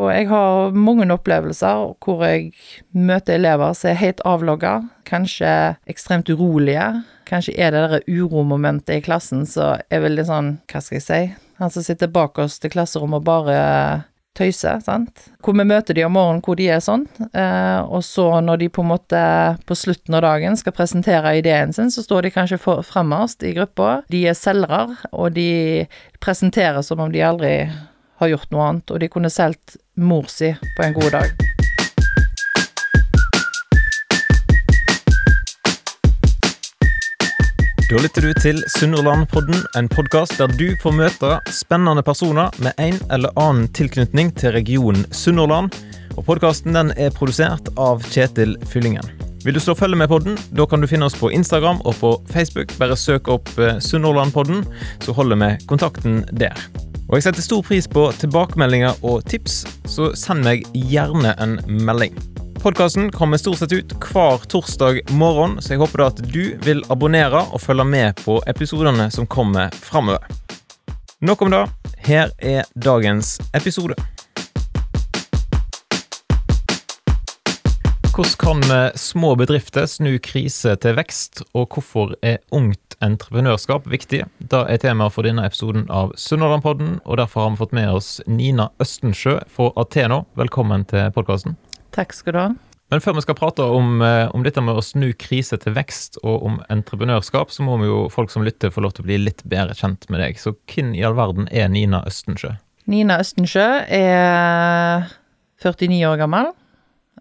Og jeg har mange opplevelser hvor jeg møter elever som er helt avlogga, kanskje ekstremt urolige. Kanskje er det det uromomentet i klassen som er veldig sånn, hva skal jeg si Han som sitter bak oss til klasserommet og bare tøyser, sant. Hvor vi møter de om morgenen hvor de er sånn, eh, og så når de på en måte på slutten av dagen skal presentere ideen sin, så står de kanskje fremmest i gruppa. De er selgere, og de presenterer som om de aldri har gjort noe annet, og de kunne solgt mor si på en god dag. Da lytter du til Sunnhordlandpodden, en podkast der du får møte spennende personer med en eller annen tilknytning til regionen Sunnhordland. Og Podkasten er produsert av Kjetil Fyllingen. Vil du slå følge med podden, da kan du finne oss på Instagram og på Facebook. Bare søk opp eh, Sunnhordlandpodden, så holder vi kontakten der. Og jeg setter stor pris på tilbakemeldinger og tips, så send meg gjerne en melding. Podkasten kommer stort sett ut hver torsdag morgen, så jeg håper da at du vil abonnere og følge med på episodene som kommer framover. Nok om det. Her er dagens episode. Hvordan kan eh, små bedrifter snu krise til vekst, og hvorfor er ungt entreprenørskap viktig? Det er temaet for denne episoden av Sunnhordlandpodden, og derfor har vi fått med oss Nina Østensjø fra Ateno. Velkommen til podkasten. Takk skal du ha. Men før vi skal prate om, eh, om, dette med å snu krise til vekst og om entreprenørskap, så må vi jo folk som lytter få lov til å bli litt bedre kjent med deg. Så hvem i all verden er Nina Østensjø? Nina Østensjø er 49 år gammel.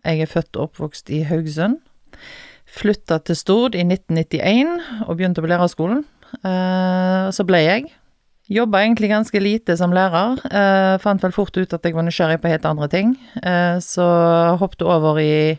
Jeg er født og oppvokst i Haugesund. Flytta til Stord i 1991 og begynte på lærerskolen. Uh, så ble jeg. Jobba egentlig ganske lite som lærer. Uh, fant vel fort ut at jeg var nysgjerrig på helt andre ting. Uh, så hoppet over i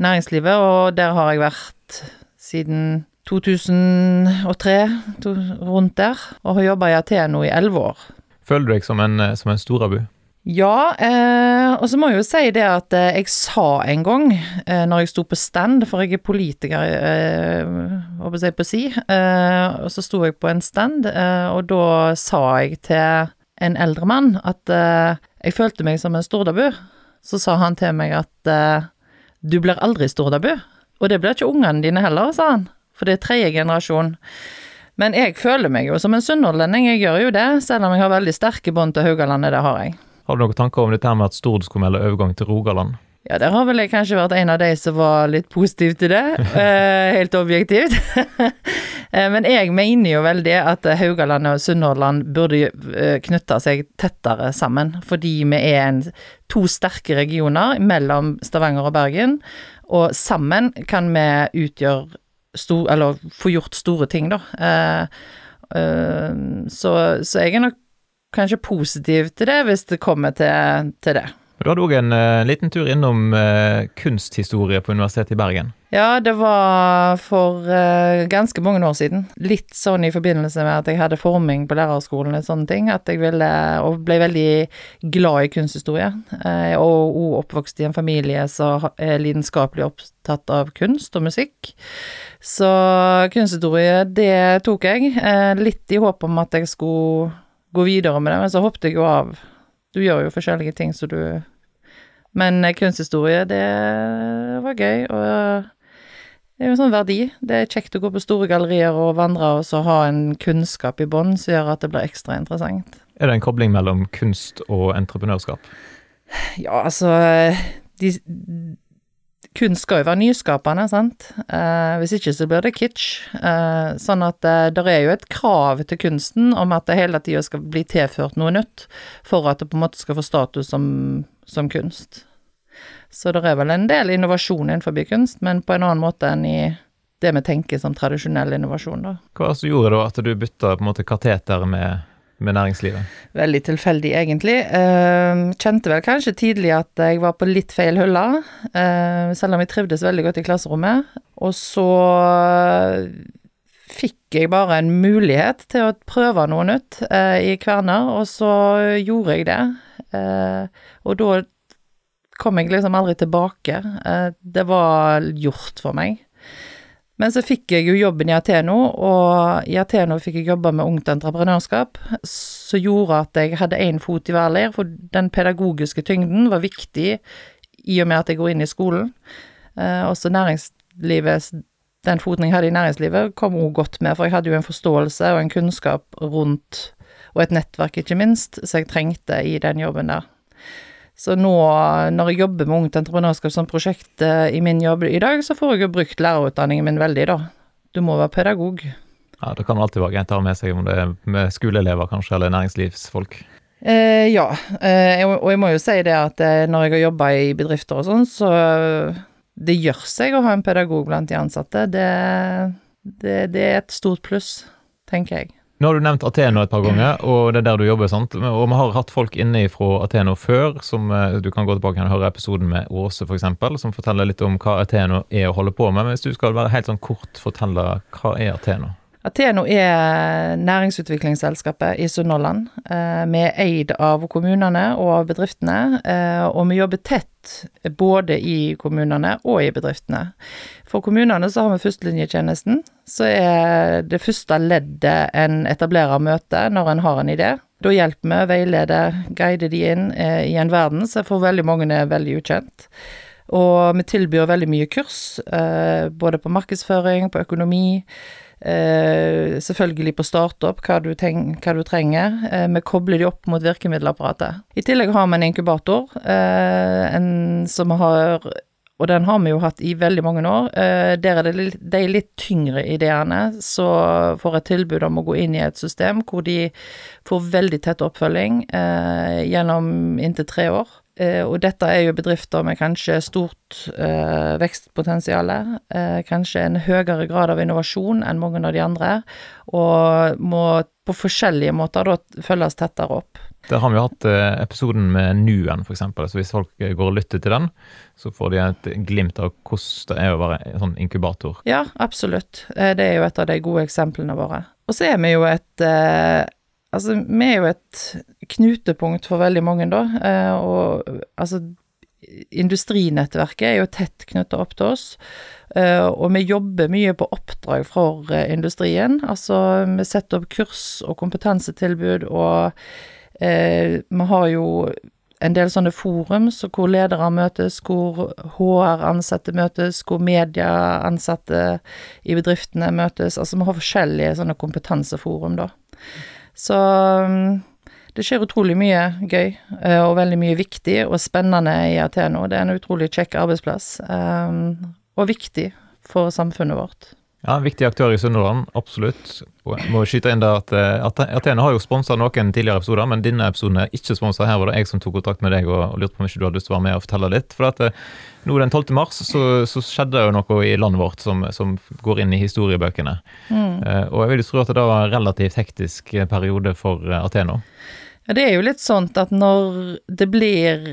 næringslivet, og der har jeg vært siden 2003, to, rundt der. Og har jobba i Ateno i elleve år. Føler du deg som en, som en storabu? Ja, eh, og så må jeg jo si det at eh, jeg sa en gang, eh, når jeg sto på stand, for jeg er politiker, eh, håper jeg på si, eh, og så sto jeg på en stand, eh, og da sa jeg til en eldre mann at eh, jeg følte meg som en stordabu. Så sa han til meg at du blir aldri stordabu, og det blir ikke ungene dine heller, sa han, for det er tredje generasjon. Men jeg føler meg jo som en sunnhordlending, jeg gjør jo det, selv om jeg har veldig sterke bånd til Haugalandet, det har jeg. Har du noen tanker om dette her med at Stord skulle melde overgang til Rogaland? Ja, der har vel jeg kanskje vært en av de som var litt positiv til det, eh, helt objektivt. Eh, men jeg mener jo vel det at Haugaland og Sunnhordland burde eh, knytte seg tettere sammen, fordi vi er en, to sterke regioner mellom Stavanger og Bergen, og sammen kan vi utgjøre stor, eller få gjort store ting, da. Så, så jeg er nok kanskje positiv til det, hvis det kommer til, til det. Du hadde òg en uh, liten tur innom uh, kunsthistorie på Universitetet i Bergen. Ja, det var for uh, ganske mange år siden. Litt sånn i forbindelse med at jeg hadde forming på lærerskolen og sånne ting, at jeg ville, og ble veldig glad i kunsthistorie. og òg oppvokst i en familie som er lidenskapelig opptatt av kunst og musikk. Så kunsthistorie, det tok jeg. litt i håp om at jeg skulle gå videre med det, men så hoppet jeg jo av. Du gjør jo forskjellige ting, så du Men eh, kunsthistorie, det var gøy, og det er jo en sånn verdi. Det er kjekt å gå på store gallerier og vandre, og så ha en kunnskap i bånn som gjør at det blir ekstra interessant. Er det en kobling mellom kunst og entreprenørskap? Ja, altså de, kunst skal jo være nyskapende, sant. Eh, hvis ikke så blir det kitsch. Eh, sånn at eh, det er jo et krav til kunsten om at det hele tida skal bli tilført noe nytt for at det på en måte skal få status som, som kunst. Så det er vel en del innovasjon innenfor kunst, men på en annen måte enn i det vi tenker som tradisjonell innovasjon, da. Hva altså gjorde da at du bytta på en måte kateter med med næringslivet? Veldig tilfeldig, egentlig. Uh, kjente vel kanskje tidlig at jeg var på litt feil hylle, uh, selv om jeg trivdes veldig godt i klasserommet. Og så fikk jeg bare en mulighet til å prøve noe nytt uh, i Kverner, og så gjorde jeg det. og da kom jeg liksom aldri tilbake. det var gjort for meg. Men så fikk jeg jo jobben i Ateno, og i Ateno fikk jeg jobbe med ungt entreprenørskap, som gjorde at jeg hadde én fot i hver leir, for den pedagogiske tyngden var viktig i og med at jeg går inn i skolen. Eh, også næringslivet, den foten jeg hadde i næringslivet, kom òg godt med, for jeg hadde jo en forståelse og en kunnskap rundt, og et nettverk ikke minst, som jeg trengte i den jobben der. Så nå, når jeg jobber med Ungt Entreprenørskap som prosjekt eh, i min jobb i dag, så får jeg jo brukt lærerutdanningen min veldig, da. Du må være pedagog. Ja, Det kan alltid være greit å ha med seg om det er med skoleelever kanskje, eller næringslivsfolk. Eh, ja, eh, og jeg må jo si det at eh, når jeg har jobba i bedrifter og sånn, så det gjør seg å ha en pedagog blant de ansatte. Det, det, det er et stort pluss, tenker jeg. Nå har du nevnt Ateno et par ganger, og det er der du jobber. sant? Og vi har hatt folk inne fra Ateno før, som eh, du kan gå tilbake og høre episoden med Åse f.eks., for som forteller litt om hva Ateno er å holde på med. Men hvis du skal være helt sånn kort fortelle, hva er Ateno? Ateno er næringsutviklingsselskapet i Sunnhordland. Eh, vi er eid av kommunene og av bedriftene, eh, og vi jobber tett både i kommunene og i bedriftene. For kommunene så har vi førstelinjetjenesten, så er det første leddet en etablerer møte når en har en idé. Da hjelper vi, veileder, guider de inn eh, i en verden som for veldig mange er veldig ukjent. Og vi tilbyr veldig mye kurs, både på markedsføring, på økonomi, Eh, selvfølgelig på startup, hva du, hva du trenger. Eh, vi kobler de opp mot virkemiddelapparatet. I tillegg har vi en inkubator eh, en som har og den har vi jo hatt i veldig mange år. Eh, der er det de litt tyngre ideene så får et tilbud om å gå inn i et system hvor de får veldig tett oppfølging eh, gjennom inntil tre år. Eh, og dette er jo bedrifter med kanskje stort eh, vekstpotensial, eh, kanskje en høyere grad av innovasjon enn mange av de andre, og må på forskjellige måter da følges tettere opp. Der har vi jo hatt eh, episoden med Nuen, f.eks. Så hvis folk går og lytter til den, så får de et glimt av hvordan det er å være en sånn inkubator. Ja, absolutt. Eh, det er jo et av de gode eksemplene våre. Og så er vi jo et eh, Altså, vi er jo et knutepunkt for veldig mange, da. Eh, og altså Industrinettverket er jo tett knytta opp til oss. Uh, og vi jobber mye på oppdrag for uh, industrien. Altså, vi setter opp kurs og kompetansetilbud, og eh, vi har jo en del sånne forums hvor ledere møtes, hvor HR-ansatte møtes, hvor media-ansatte i bedriftene møtes. Altså, vi har forskjellige sånne kompetanseforum, da. Så um, det skjer utrolig mye gøy, uh, og veldig mye viktig og spennende i Ateno. Det er en utrolig kjekk arbeidsplass, um, og viktig for samfunnet vårt. Ja, viktig aktør i Sunnhordland, absolutt. Og jeg må skyte inn der at, eh, Athene har jo sponsa noen tidligere episoder, men denne episoden er ikke sponsa. Her var det jeg som tok kontakt med deg og, og lurte på om ikke du hadde lyst til å være med og fortelle litt. For at eh, nå den 12. mars så, så skjedde jo noe i landet vårt som, som går inn i historiebøkene. Mm. Uh, og jeg vil jo tro at det var en relativt hektisk periode for Ateno. Ja, det er jo litt sånn at når det blir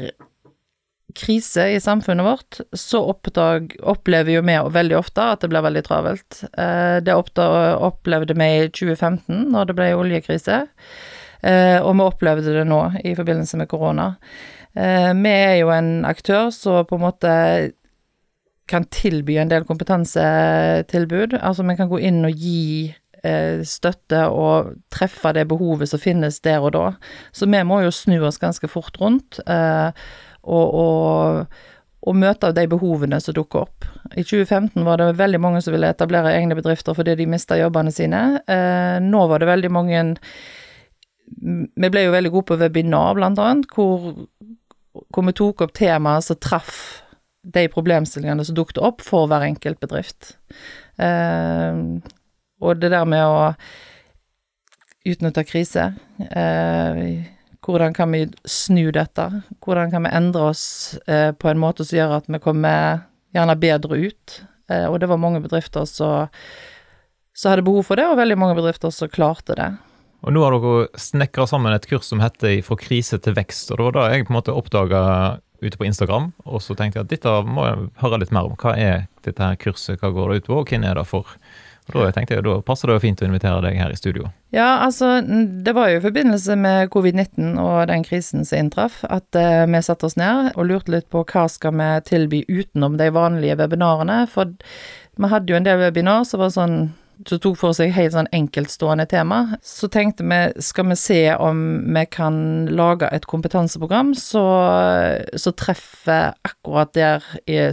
krise i samfunnet vårt, så oppdag, opplever jo vi veldig ofte at det blir veldig travelt. Uh, det opplevde vi i 2015, når det ble oljekrise, Uh, og vi opplevde det nå i forbindelse med korona. Eh, vi er jo en aktør som på en måte kan tilby en del kompetansetilbud. Altså vi kan gå inn og gi støtte og treffe det behovet som finnes der og da. Så vi må jo snu oss ganske fort rundt. Eh, og, og, og møte de behovene som dukker opp. I 2015 var det veldig mange som ville etablere egne bedrifter fordi de mista jobbene sine. Eh, nå var det veldig mange Vi ble jo veldig gode på webinar, blant annet, hvor, hvor vi tok opp temaer som traff de problemstillingene som dukket opp for hver enkelt bedrift. Eh, og det der med å utnytte krise eh, hvordan kan vi snu dette? Hvordan kan vi endre oss eh, på en måte som gjør at vi kommer gjerne bedre ut? Og det var mange bedrifter som hadde behov for det, og veldig mange bedrifter som klarte det. Og nå har dere snekra sammen et kurs som heter 'Fra krise til vekst'. og Det var da jeg på en måte oppdaga ute på Instagram, og så tenkte jeg at dette må jeg høre litt mer om. Hva er dette her kurset, hva går det ut på, og hvem er det for? Og da tenkte jeg, da passer det jo fint å invitere deg her i studio. Ja, altså det var jo i forbindelse med covid-19 og den krisen som inntraff, at uh, vi satte oss ned og lurte litt på hva skal vi tilby utenom de vanlige webinarene. For vi hadde jo en del webinar som var sånn som tok for seg helt sånn enkeltstående tema. Så tenkte vi, skal vi se om vi kan lage et kompetanseprogram som treffer akkurat der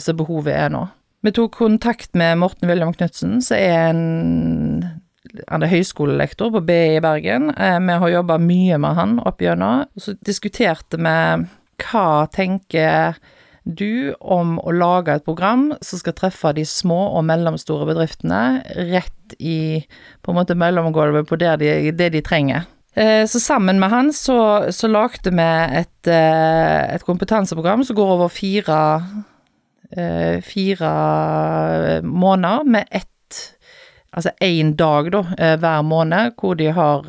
som behovet er nå. Vi tok kontakt med Morten William Knutsen, som er en han er høyskolelektor på BI i Bergen. Eh, vi har jobba mye med han opp gjennom. Så diskuterte vi hva tenker du om å lage et program som skal treffe de små og mellomstore bedriftene rett i på en måte mellomgulvet på det de, det de trenger. Eh, så sammen med han så, så lagde vi et, eh, et, kompetanseprogram som går over fire, eh, fire måneder med ett Altså én dag, da, hver måned hvor de har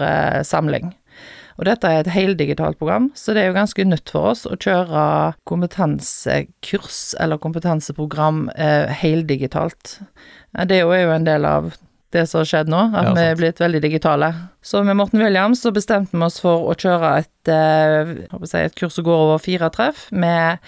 samling. Og dette er et heldigitalt program, så det er jo ganske nytt for oss å kjøre kompetansekurs eller kompetanseprogram eh, heldigitalt. Det er jo en del av det som har skjedd nå, at ja, vi er blitt veldig digitale. Så med Morten Williams så bestemte vi oss for å kjøre et, eh, si, et kurs som går over fire treff, med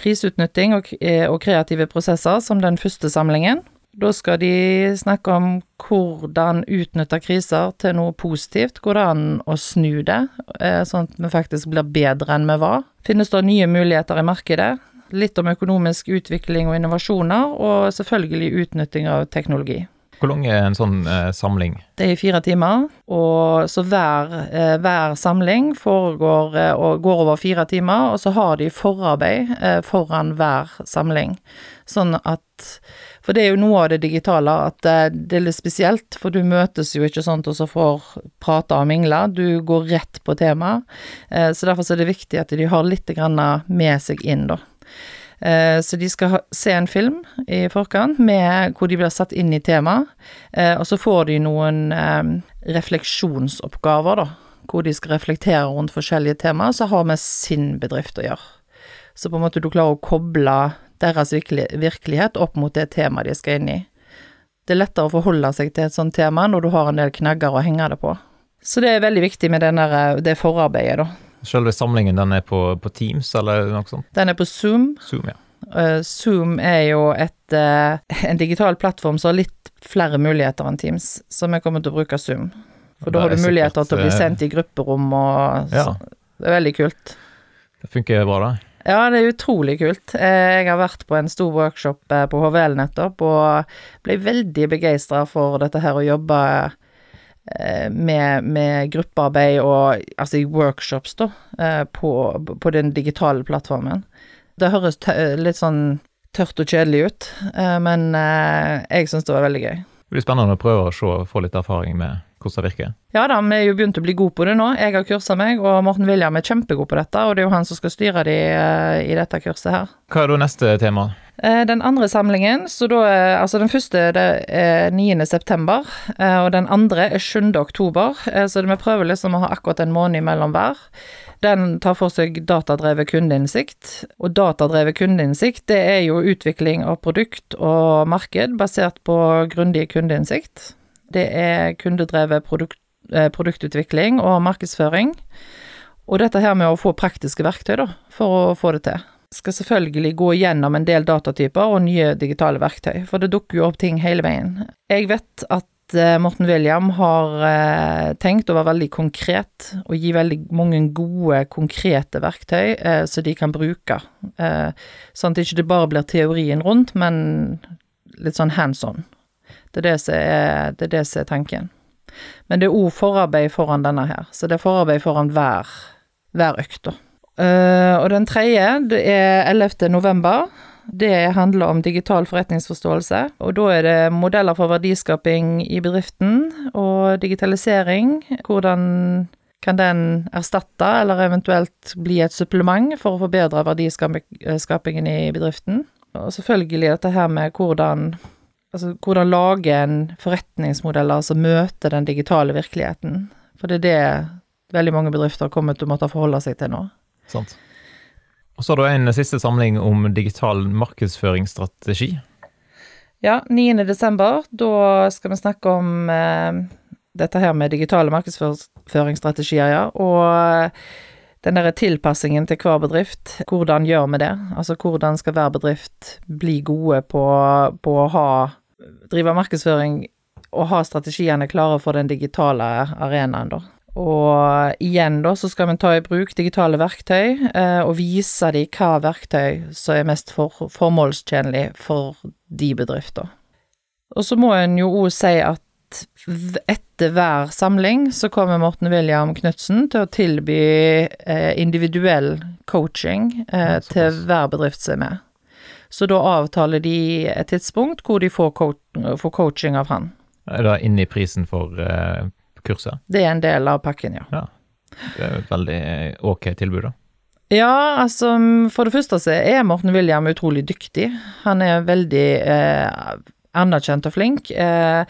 kriseutnytting og, eh, og kreative prosesser som den første samlingen. Da skal de snakke om hvordan utnytte kriser til noe positivt. Går det an å snu det, eh, sånn at vi faktisk blir bedre enn vi var? Finnes det nye muligheter i markedet? Litt om økonomisk utvikling og innovasjoner, og selvfølgelig utnytting av teknologi. Hvor lang er en sånn eh, samling? Det er i fire timer. Og så hver, eh, hver samling foregår eh, og går over fire timer, og så har de forarbeid eh, foran hver samling. Sånn at For det er jo noe av det digitale at eh, det er litt spesielt, for du møtes jo ikke sånn og så får prate og mingle. Du går rett på temaet. Eh, så derfor er det viktig at de har litt med seg inn, da. Eh, så de skal se en film i forkant med, hvor de blir satt inn i temaet. Og så får de noen refleksjonsoppgaver, da. Hvor de skal reflektere rundt forskjellige temaer så har vi sin bedrift å gjøre. Så på en måte du klarer å koble deres virkelighet opp mot det temaet de skal inn i. Det er lettere å forholde seg til et sånt tema når du har en del knagger å henge det på. Så det er veldig viktig med denne, det forarbeidet, da. Selve samlingen den er på, på, Teams, eller noe sånt? Den er på Zoom. Zoom, ja. Uh, Zoom er jo et, uh, en digital plattform som har litt flere muligheter enn Teams, så vi kommer til å bruke Zoom. For da har du muligheter til å bli sendt i grupperom og ja. Det er veldig kult. Det funker bra, da? Ja, det er utrolig kult. Jeg har vært på en stor workshop på HVL nettopp, og ble veldig begeistra for dette her å jobbe Eh, med, med, gruppearbeid og altså i workshops, da, eh, på, på den digitale plattformen. Det høres litt sånn tørt og kjedelig ut, eh, men jeg syns det var veldig gøy. Det blir spennende å prøve å se, få litt erfaring med hvordan det virker. Ja da, vi er jo begynt å bli gode på det nå. Jeg har kursa meg, og Morten William er kjempegod på dette, og det er jo han som skal styre de i dette kurset her. Hva er da neste tema? Eh, den andre samlingen, så da Altså den første det er 9. september, eh, og den andre er 7. oktober. Eh, så vi prøver liksom å ha akkurat en måned imellom hver. Den tar for seg datadrevet kundeinnsikt. Og datadrevet kundeinnsikt, det er jo utvikling av produkt og marked basert på grundig kundeinnsikt. Det er kundedrevet produkt, produktutvikling og markedsføring. Og dette her med å få praktiske verktøy, da, for å få det til skal selvfølgelig gå gjennom en del datatyper og nye digitale verktøy, for det dukker jo opp ting hele veien. Jeg vet at eh, Morten William har eh, tenkt å være veldig konkret og gi veldig mange gode, konkrete verktøy eh, som de kan bruke. sånn at det ikke bare blir teorien rundt, men litt sånn hands on. Det er det som er, det er, det som er tanken. Men det er òg forarbeid foran denne her, så det er forarbeid foran hver, hver økt, da. Uh, og den tredje, det er 11. november. Det handler om digital forretningsforståelse. Og da er det modeller for verdiskaping i bedriften og digitalisering. Hvordan kan den erstatte, eller eventuelt bli et supplement for å forbedre verdiskapingen i bedriften? Og selvfølgelig dette her med hvordan Altså hvordan lage en forretningsmodeller som møter den digitale virkeligheten. For det er det veldig mange bedrifter kommer til å måtte forholde seg til nå. Sant. Og så har du en siste samling om digital markedsføringsstrategi. Ja, 9. desember. Da skal vi snakke om eh, dette her med digitale markedsføringsstrategier, ja. Og eh, den derre tilpassingen til hver bedrift. Hvordan gjør vi det? Altså hvordan skal hver bedrift bli gode på, på å ha Drive markedsføring og ha strategiene klare for den digitale arenaen, da. Og igjen, da, så skal vi ta i bruk digitale verktøy, eh, og vise dem hva verktøy som er mest for, formålstjenlig for de bedrifter. Og så må en jo òg si at etter hver samling så kommer Morten William Knutsen til å tilby eh, individuell coaching eh, til hver bedrift som er med. Så da avtaler de et tidspunkt hvor de får, co får coaching av han. Er det inne i prisen for eh, kurset? Det er en del av pakken, ja. ja. Det er et veldig ok tilbud, da. Ja, altså for det første så er Morten William utrolig dyktig. Han er veldig eh, anerkjent og flink. Eh,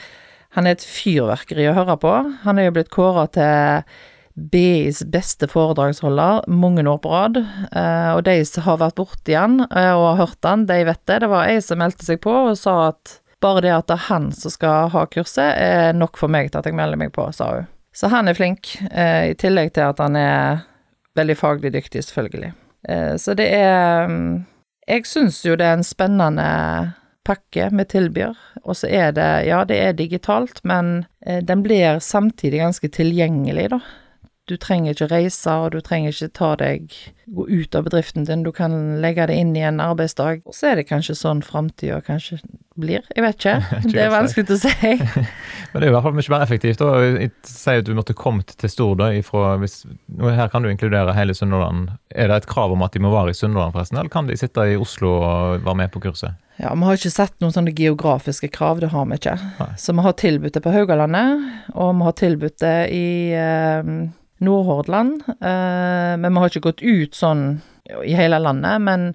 han er et fyrverkeri å høre på. Han er jo blitt kåra til BIs beste foredragsholder mange år på rad. Eh, og de som har vært borti han eh, og har hørt han, de vet det. Det var ei som meldte seg på og sa at bare det at det er han som skal ha kurset, er nok for meg til at jeg melder meg på, sa hun. Så han er flink, eh, i tillegg til at han er veldig faglig dyktig, selvfølgelig. Eh, så det er mm, Jeg syns jo det er en spennende pakke vi tilbyr. Og så er det, ja, det er digitalt, men eh, den blir samtidig ganske tilgjengelig, da. Du trenger ikke reise, og du trenger ikke ta deg gå ut av bedriften din, du kan legge det inn i en arbeidsdag. Og så er det kanskje sånn framtida kanskje blir, jeg vet ikke. Det er vanskelig til å si. Men det er jo i hvert fall mye mer effektivt. da. Si at du måtte kommet til Stord ifra, hvis, Her kan du inkludere hele Sunnhordland. Er det et krav om at de må være i Sunnhordland, forresten, eller kan de sitte i Oslo og være med på kurset? Ja, vi har ikke sett noen sånne geografiske krav, det har vi ikke. Nei. Så vi har tilbudt det på Haugalandet, og vi har tilbudt det i eh, Nordhordland. Eh, men vi har ikke gått ut sånn i hele landet. Men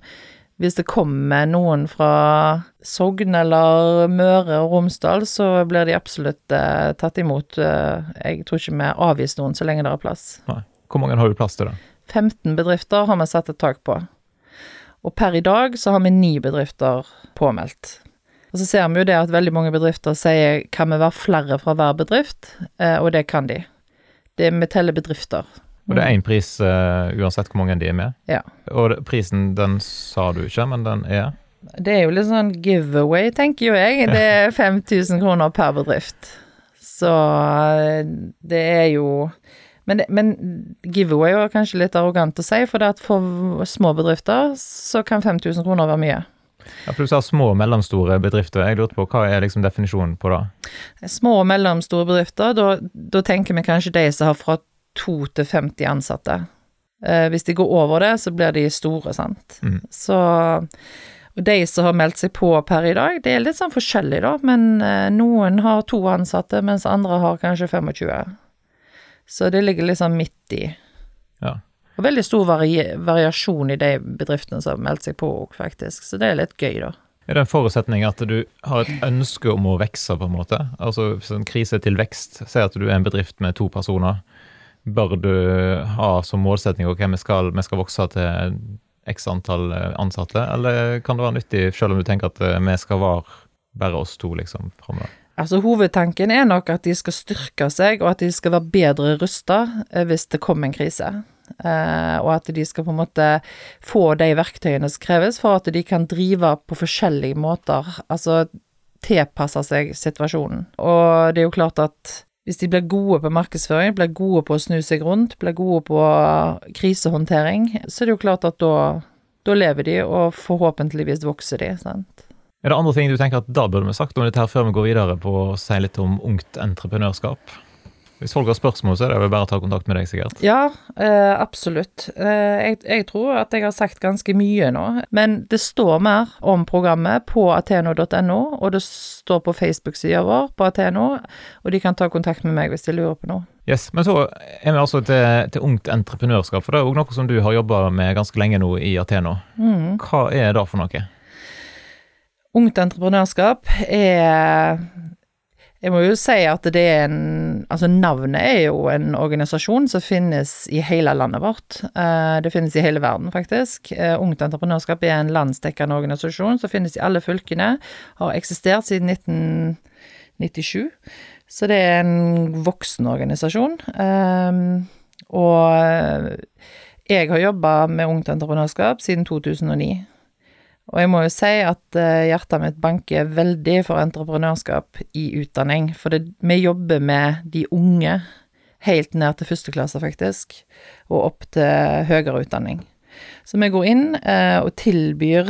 hvis det kommer noen fra Sogn eller Møre og Romsdal, så blir de absolutt eh, tatt imot. Eh, jeg tror ikke vi avviser noen så lenge det er plass. Nei. Hvor mange har du plass til, da? 15 bedrifter har vi satt et tak på. Og per i dag så har vi ni bedrifter påmeldt. Og så ser vi jo det at veldig mange bedrifter sier kan vi være flere fra hver bedrift, og det kan de. Det vi teller bedrifter. Og det er én pris uh, uansett hvor mange de er med? Ja. Og prisen, den sa du ikke, men den er? Det er jo litt sånn giveaway, tenker jo jeg. Det er 5000 kroner per bedrift. Så eh, det er jo men, men giveaway er kanskje litt arrogant å si, for det at for små bedrifter så kan 5000 kroner være mye. Ja, for Du sa små og mellomstore bedrifter. Jeg lurte på, Hva er liksom definisjonen på det? Små og mellomstore bedrifter, da tenker vi kanskje de som har fra 2 til 50 ansatte. Eh, hvis de går over det, så blir de store, sant. Mm. Så og de som har meldt seg på per i dag, det er litt sånn forskjellig, da. Men eh, noen har to ansatte, mens andre har kanskje 25. Så det ligger sånn midt i. Ja. Og veldig stor vari variasjon i de bedriftene som har meldt seg på òg, faktisk. Så det er litt gøy, da. Er det en forutsetning at du har et ønske om å vokse, på en måte? Altså en krise til vekst. Si at du er en bedrift med to personer. Bør du ha som målsetning ok, vi skal, vi skal vokse til x antall eh, ansatte, eller kan det være nyttig selv om du tenker at eh, vi skal være bare oss to, liksom, framover? Altså Hovedtanken er nok at de skal styrke seg, og at de skal være bedre rusta eh, hvis det kommer en krise. Uh, og at de skal på en måte få de verktøyene som kreves for at de kan drive på forskjellige måter. Altså tilpasse seg situasjonen. Og det er jo klart at hvis de blir gode på markedsføring, blir gode på å snu seg rundt, blir gode på krisehåndtering, så er det jo klart at da, da lever de, og forhåpentligvis vokser de. sant? Er det andre ting du tenker at da burde vi sagt om dette her før vi går videre på å si litt om ungt entreprenørskap? Hvis folk har spørsmål, så er det vel bare å ta kontakt med deg, sikkert? Ja, eh, absolutt. Eh, jeg, jeg, tror at jeg har sagt ganske mye nå. Men det står mer om programmet på ateno.no, og det står på Facebook-sida vår på Ateno, og de kan ta kontakt med meg hvis de lurer på noe. Yes, Men så er vi altså til, til ungt entreprenørskap, for det er òg noe som du har jobba med ganske lenge nå i Ateno. Mm. Hva er det for noe? Ungt entreprenørskap er jeg må jo si at det er en Altså, navnet er jo en organisasjon som finnes i hele landet vårt. Eh, det finnes i hele verden, faktisk. Eh, Ungt Entreprenørskap er en landsdekkende organisasjon som finnes i alle fylkene. Har eksistert siden 1997. Så det er en voksen organisasjon. Eh, og jeg har jobba med Ungt Entreprenørskap siden 2009. Og jeg må jo si at eh, hjertet mitt banker veldig for entreprenørskap i utdanning, for det, vi jobber med de unge helt ned til første klasse, faktisk, og opp til høyere utdanning. Så vi går inn eh, og tilbyr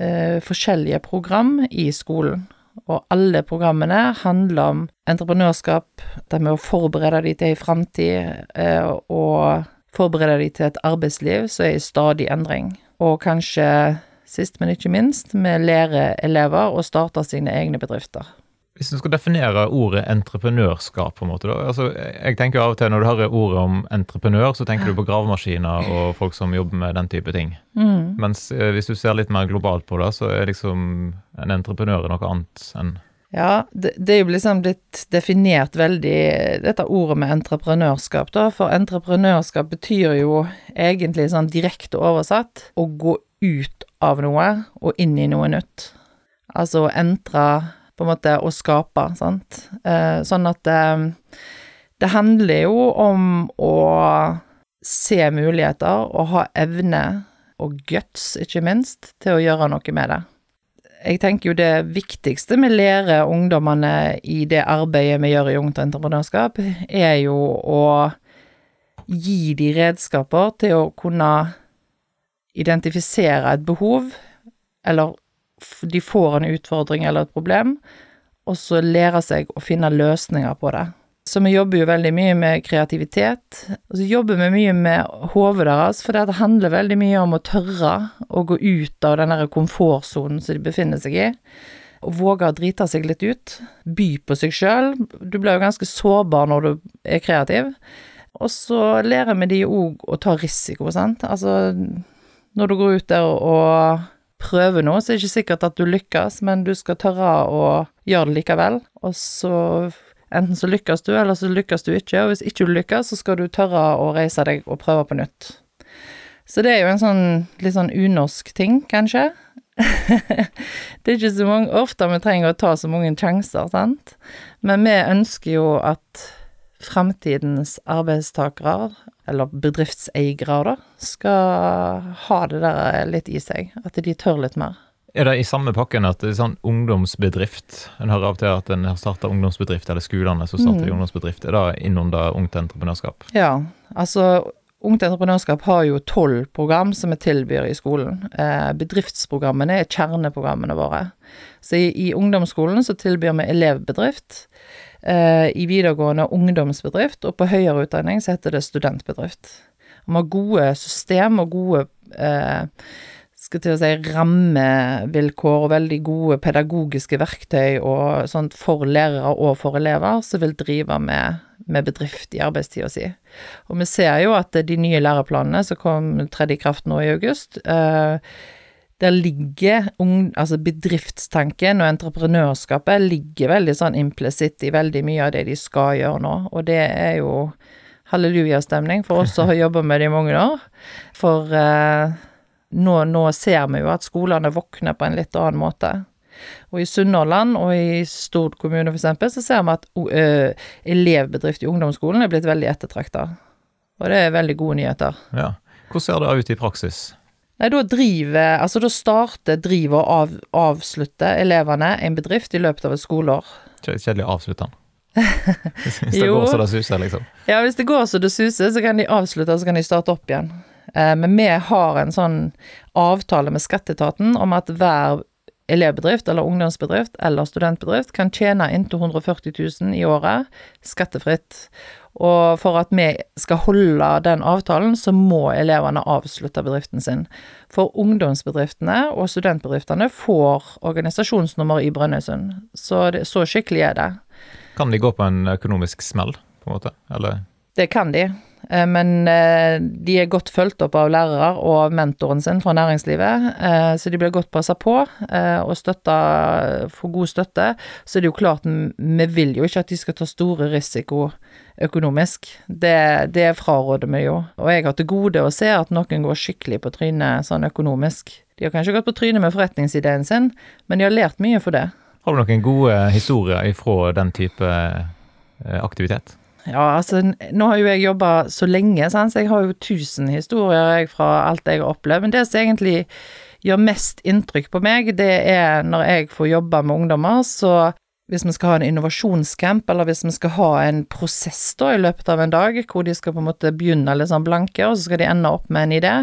eh, forskjellige program i skolen. Og alle programmene handler om entreprenørskap, det med å forberede de til ei framtid, eh, og forberede de til et arbeidsliv som er i stadig endring. Og kanskje sist, men ikke minst, med lærer elever å starte sine egne bedrifter. Hvis du skal definere ordet entreprenørskap, på en måte da, altså jeg tenker jo av og til Når du hører ordet om entreprenør, så tenker du på gravemaskiner og folk som jobber med den type ting. Mm. Mens eh, hvis du ser litt mer globalt på det, så er liksom en entreprenør noe annet enn Ja, det, det er jo liksom blitt definert veldig, dette ordet med entreprenørskap, da. For entreprenørskap betyr jo egentlig sånn direkte oversatt å gå ut av noe og inn i noe nytt. Altså å entre på en måte å skape, sant. Eh, sånn at eh, det handler jo om å se muligheter og ha evne, og guts, ikke minst, til å gjøre noe med det. Jeg tenker jo det viktigste vi lærer ungdommene i det arbeidet vi gjør i Ungt Entreprenørskap, er jo å gi de redskaper til å kunne identifisere et behov, eller de får en utfordring eller et problem, og så lære seg å finne løsninger på det. Så vi jobber jo veldig mye med kreativitet, og så jobber vi mye med hodet deres, for det handler veldig mye om å tørre å gå ut av den der komfortsonen som de befinner seg i, og våge å drite seg litt ut. By på seg sjøl. Du blir jo ganske sårbar når du er kreativ. Og så lærer vi de òg å ta risiko, sant. Altså, når du går ut der og prøver noe, så er det ikke sikkert at du lykkes, men du skal tørre å gjøre det likevel. Og så enten så lykkes du, eller så lykkes du ikke, og hvis ikke du lykkes, så skal du tørre å reise deg og prøve på nytt. Så det er jo en sånn litt sånn unorsk ting, kanskje. det er ikke så mange, ofte vi trenger å ta så mange sjanser, sant. Men vi ønsker jo at framtidens arbeidstakere, eller bedriftseiere, da, skal ha det der litt i seg. At de tør litt mer. Er det i samme pakken at det er sånn ungdomsbedrift? En hører av og til at en har starta ungdomsbedrift, eller skolene som starter Mm. ungdomsbedrift. Er det innunder Ungt Entreprenørskap? Ja, altså Ungt Entreprenørskap har jo tolv program som vi tilbyr i skolen. Eh, bedriftsprogrammene er kjerneprogrammene våre. Så i, i ungdomsskolen så tilbyr vi elevbedrift. Eh, I videregående ungdomsbedrift, og på høyere utdanning så heter det studentbedrift. Vi har gode system og gode eh, skal til å si rammevilkår og veldig gode pedagogiske verktøy og sånt for lærere og for elever som vil drive med, med bedrift i arbeidstida si. Og vi ser jo at de nye læreplanene som kom tredje i kraft nå i august, eh, der ligger altså bedriftstanken og entreprenørskapet ligger veldig sånn implisitt i veldig mye av det de skal gjøre nå, og det er jo hallelujastemning for oss som har jobba med det i mange år. For eh, nå, nå ser vi jo at skolene våkner på en litt annen måte. Og i Sunnhordland og i Stord kommune eksempel, så ser vi at ø, elevbedrift i ungdomsskolen er blitt veldig ettertrakta. Og det er veldig gode nyheter. Ja. Hvordan ser det ut i praksis? Nei, da driver Altså, da starter, driver og av, avslutter elevene en bedrift i løpet av et skoleår. Kjedelig å avslutte den. Hvis det går så det suser, liksom. Ja, hvis det går så det suser, så kan de avslutte, og så kan de starte opp igjen. Eh, men vi har en sånn avtale med skatteetaten om at hver elevbedrift eller ungdomsbedrift eller studentbedrift kan tjene inntil 140 000 i året skattefritt. Og for at vi skal holde den avtalen, så må elevene avslutte bedriften sin. For ungdomsbedriftene og studentbedriftene får organisasjonsnummer i Brønnøysund. Så, det, så skikkelig er det. Kan de gå på en økonomisk smell, på en måte? Eller Det kan de, men eh, de er godt fulgt opp av lærere og mentoren sin fra næringslivet, eh, så de blir godt passa på eh, og støtta, får god støtte. Så det er jo klart, vi vil jo ikke at de skal ta store risiko økonomisk. Det, det fraråder vi jo. Og jeg har til gode å se at noen går skikkelig på trynet sånn økonomisk. De har kanskje gått på trynet med forretningsideen sin, men de har lært mye for det. har du noen gode historier ifra den type eh, aktivitet? Ja, altså, nå har jo jeg jobba så lenge, så jeg har jo tusen historier jeg, fra alt jeg har opplevd. Men det som egentlig gjør mest inntrykk på meg, det er når jeg får jobbe med ungdommer, så hvis vi skal ha en innovasjonscamp, eller hvis vi skal ha en prosess da i løpet av en dag, hvor de skal på en måte begynne litt sånn blanke, og så skal de ende opp med en idé.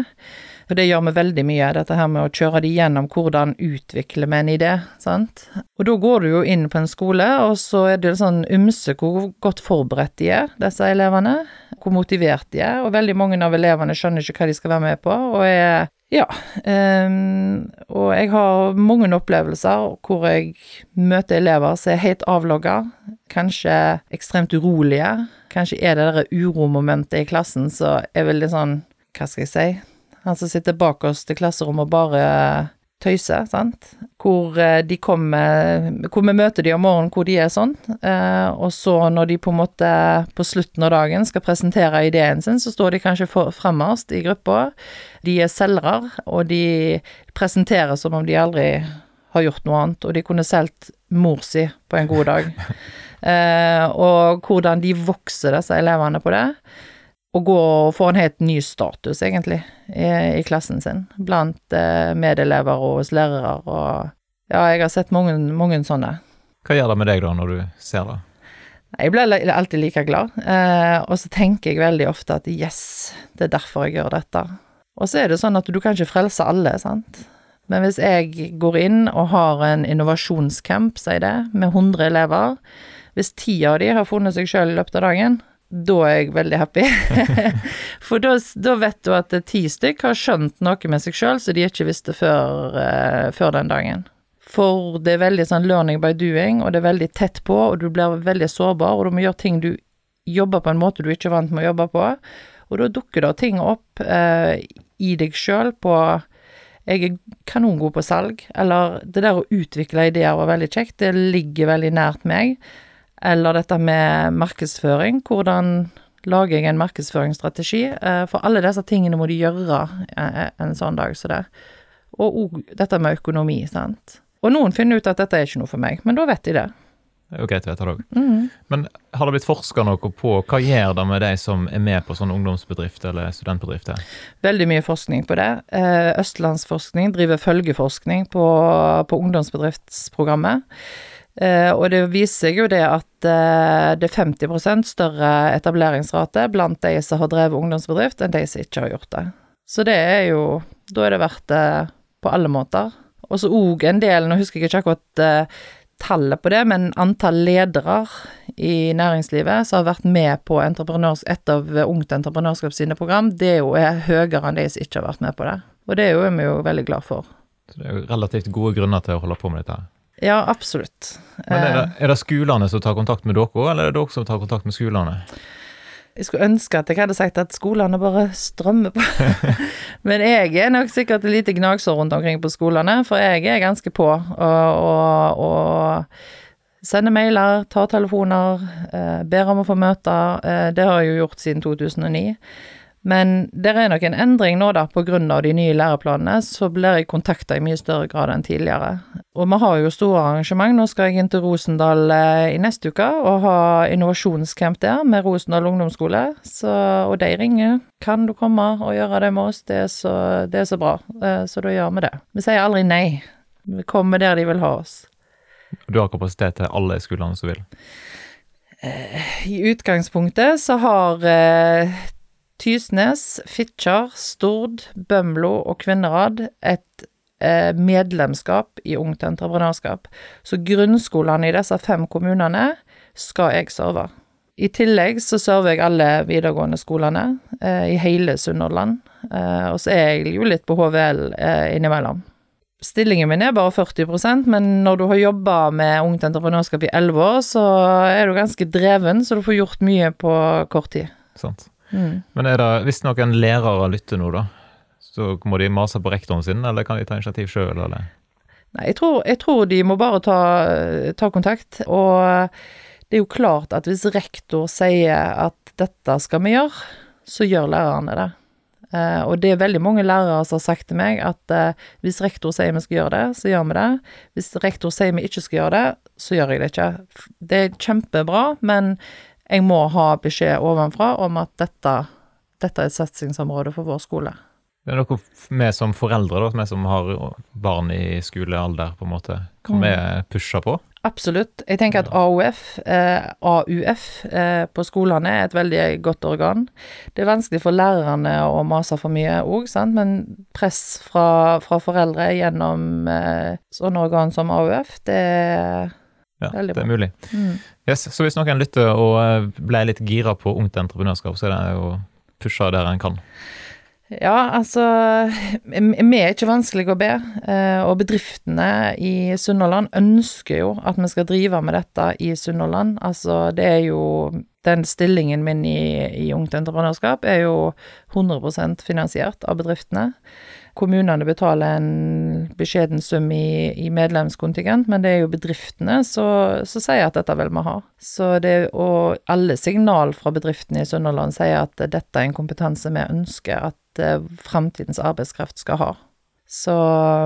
For det gjør vi veldig mye, dette her med å kjøre de gjennom hvordan utvikler vi en idé, sant. Og da går du jo inn på en skole, og så er det sånn ymse hvor godt forberedt de er, disse elevene. Hvor motivert de er, og veldig mange av elevene skjønner ikke hva de skal være med på, og er ja, um, og jeg har mange opplevelser hvor jeg møter elever som er helt avlogga, kanskje ekstremt urolige. Kanskje er det det uromomentet i klassen som er veldig sånn, hva skal jeg si, han som sitter bak oss til klasserommet og bare tøyser, sant. Hvor eh, de kommer Hvor vi møter de om morgenen hvor de er sånn. Eh, og så når de på en måte på slutten av dagen skal presentere ideen sin, så står de kanskje fremmest i gruppa. De er selgere, og de presenterer som om de aldri har gjort noe annet, og de kunne solgt mor si på en god dag. Eh, og hvordan de vokser, disse elevene, på det å gå og få en helt ny status, egentlig, i, i klassen sin. Blant eh, medelever og hos lærere og Ja, jeg har sett mange, mange sånne. Hva gjør det med deg, da, når du ser det? Jeg blir alltid like glad, eh, og så tenker jeg veldig ofte at yes, det er derfor jeg gjør dette. Og så er det sånn at du kan ikke frelse alle, sant. Men hvis jeg går inn og har en innovasjonscamp, sier det, med 100 elever, hvis ti av de har funnet seg sjøl i løpet av dagen, da er jeg veldig happy. For da, da, vet du at ti stykk har skjønt noe med seg sjøl som de ikke visste før, uh, før, den dagen. For det er veldig sånn learning by doing, og det er veldig tett på, og du blir veldig sårbar, og du må gjøre ting du jobber på en måte du ikke er vant med å jobbe på. Og da dukker det ting opp uh, i deg sjøl på jeg er kanongod på salg, eller det der å utvikle ideer var veldig kjekt, det ligger veldig nært meg. Eller dette med markedsføring. Hvordan lager jeg en markedsføringsstrategi? Eh, for alle disse tingene må du gjøre eh, en sånn dag som det. Og òg dette med økonomi, sant. Og noen finner ut at dette er ikke noe for meg, men da vet de det. Det er jo greit å vite det òg. Mm. Men har det blitt forska noe på hva gjør det med de som er med på sånne ungdomsbedrifter eller studentbedrifter? Veldig mye forskning på det. Eh, Østlandsforskning driver følgeforskning på, på ungdomsbedriftsprogrammet. Uh, og det viser seg jo det at uh, det er 50% større etableringsrate blant de som har drevet ungdomsbedrift, enn de som ikke har gjort det. Så det er jo Da er det verdt det på alle måter. Og så òg en del, nå husker jeg ikke akkurat uh, tallet på det, men antall ledere i næringslivet som har vært med på et av Ungt Entreprenørskap sine program, det er jo er høyere enn de som ikke har vært med på det. Og det er jo vi jo veldig glad for. Så det er jo relativt gode grunner til å holde på med dette? her. Ja, absolutt. Men er det, er det skolene som tar kontakt med dere, eller er det dere som tar kontakt med skolene? Jeg skulle ønske at jeg hadde sagt at skolene bare strømmer på. Men jeg er nok sikkert et lite gnagsår rundt omkring på skolene, for jeg er ganske på og, og, og sender mailer, tar telefoner, eh, ber om å få møter. Eh, det har jeg jo gjort siden 2009. Men det er nok en endring nå, da, av de nye læreplanene, så blir jeg kontakta i mye større grad enn tidligere. Og vi har jo store arrangement. Nå skal jeg inn til Rosendal eh, i neste uke og ha innovasjonscamp der med Rosendal ungdomsskole. Så, og de ringer. Kan du komme og gjøre det med oss? Det er så, det er så bra. Eh, så da gjør vi det. Vi sier aldri nei. Vi kommer der de vil ha oss. Du har kapasitet til alle skolene som vil? Eh, I utgangspunktet så har Tysnes, Fitjar, Stord, Bømlo og Kvinnherad et eh, medlemskap i Ungt Entreprenørskap. Så grunnskolene i disse fem kommunene skal jeg serve. I tillegg så server jeg alle videregående skolene eh, i hele Sunnhordland. Eh, og så er jeg jo litt på HVL innimellom. Stillingen min er bare 40% men når du har jobba med Ungt Entreprenørskap i elleve år, så er du ganske dreven, så du får gjort mye på kort tid. Sant. Mm. Men er det, hvis noen lærere lytter nå, da, så må de mase på rektoren sin, eller kan de ta initiativ sjøl, eller? Nei, jeg tror, jeg tror, de må bare ta, ta, kontakt. Og det er jo klart at hvis rektor sier at dette skal vi gjøre, så gjør lærerne det. Uh, og det er veldig mange lærere som har sagt til meg at uh, hvis rektor sier vi skal gjøre det, så gjør vi det. Hvis rektor sier vi ikke skal gjøre det, så gjør jeg det ikke. Det er kjempebra, men jeg må ha beskjed ovenfra om at dette, dette er et satsingsområde for vår skole. Det er noe vi som foreldre, da, vi som har barn i skolealder, på en måte, kan Mm. vi pushe på? Absolutt. Jeg tenker at AUF, eh, AUF eh, på skolene er et veldig godt organ. Det er vanskelig for lærerne å mase for mye òg, men press fra, fra foreldre gjennom eh, sånne organ som AUF, det er Ja, det er mulig. mm. Yes, så hvis noen lytter og eh, ble litt gira på ungt entreprenørskap, så er det jo pushe der en kan. Ja, altså Vi er ikke vanskelig å be, eh, og bedriftene i Sunnhordland ønsker jo at vi skal drive med dette i Sunnhordland. Altså, det er jo Den stillingen min i, i Ungt Entreprenørskap er jo 100% finansiert av bedriftene. Kommunene betaler en beskjeden sum i, i medlemskontingent, men det er jo bedriftene som sier at dette vil vi ha. Så det, og alle signal fra bedriftene i Sunnhordland sier at dette er en kompetanse vi ønsker at fremtidens framtidens arbeidskraft skal ha. Så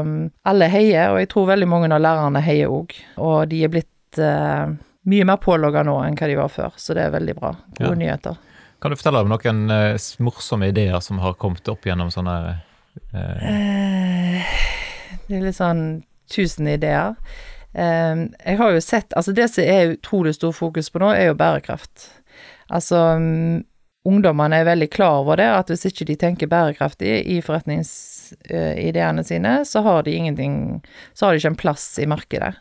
um, alle heier, og jeg tror veldig mange av lærerne heier òg. Og de er blitt eh, mye mer pålogga nå enn hva de var før, så det er veldig bra. Gode Ja. nyheter. Kan du fortelle om noen eh, morsomme ideer som har kommet opp gjennom sånne eh, Eh, det er litt sånn tusen ideer. Eh, jeg har jo sett Altså, det som er utrolig stor fokus på nå, er jo bærekraft. Altså mm, Ungdommene er veldig klar over det, at hvis ikke de tenker bærekraftig i forretningsideene sine, så har de ingenting Så har de ikke en plass i markedet.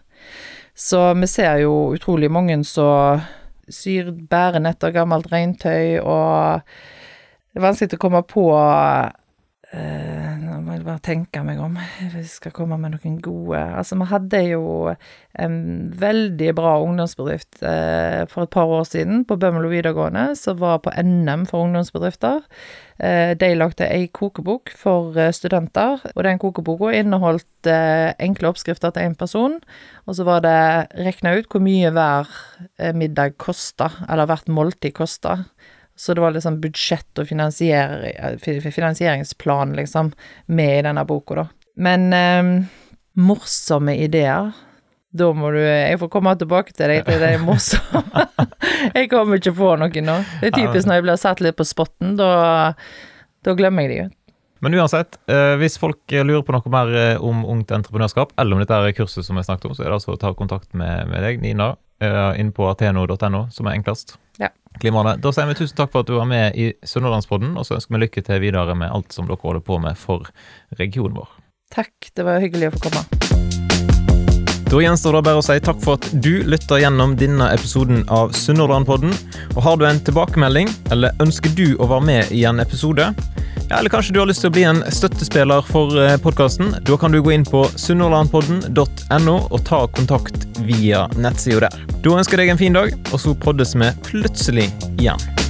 Så vi ser jo utrolig mange som syr bærenett av gammelt regntøy, og det er vanskelig å komme på eh, Nå må jeg bare tenke meg om, jeg skal komme med noen gode Altså, vi hadde jo en veldig bra ungdomsbedrift eh, for et par år siden på Bømlo videregående, som var på NM for ungdomsbedrifter. Eh, de lagde ei kokebok for eh, studenter, og den kokeboka inneholdt eh, enkle oppskrifter til én person, og så var det regna ut hvor mye hver eh, middag kosta, eller hvert måltid kosta. Så det var liksom budsjett og finansier, finansieringsplan, liksom, med i denne boka, da. Men eh, morsomme ideer Da må du Jeg får komme tilbake til deg til er morsomme. jeg kommer ikke på noe nå. Det er typisk når jeg blir satt litt på spotten, da, da glemmer jeg det jo. Men uansett, eh, hvis folk eh, lurer på noe mer eh, om ungt entreprenørskap, eller om dette er kurset som jeg snakket om, så er det altså å ta kontakt med, med deg, Nina, eh, inne på ateno.no, som er enklest. Ja. Klimaene. Da sier vi tusen takk for at du var med i Sunnhordlandspodden, og så ønsker vi lykke til videre med alt som dere holder på med for regionen vår. Takk, det var hyggelig å få komme. Da gjenstår det bare å si takk for at du lytter gjennom denne episoden av Sunnhordlandpodden. Og har du en tilbakemelding, eller ønsker du å være med i en episode, ja, eller kanskje du har lyst til å bli en støttespiller for podkasten, da kan du gå inn på sunnhordlandpodden.no og ta kontakt via nettsida der. Da ønsker jeg deg en fin dag, og så poddes vi plutselig igjen.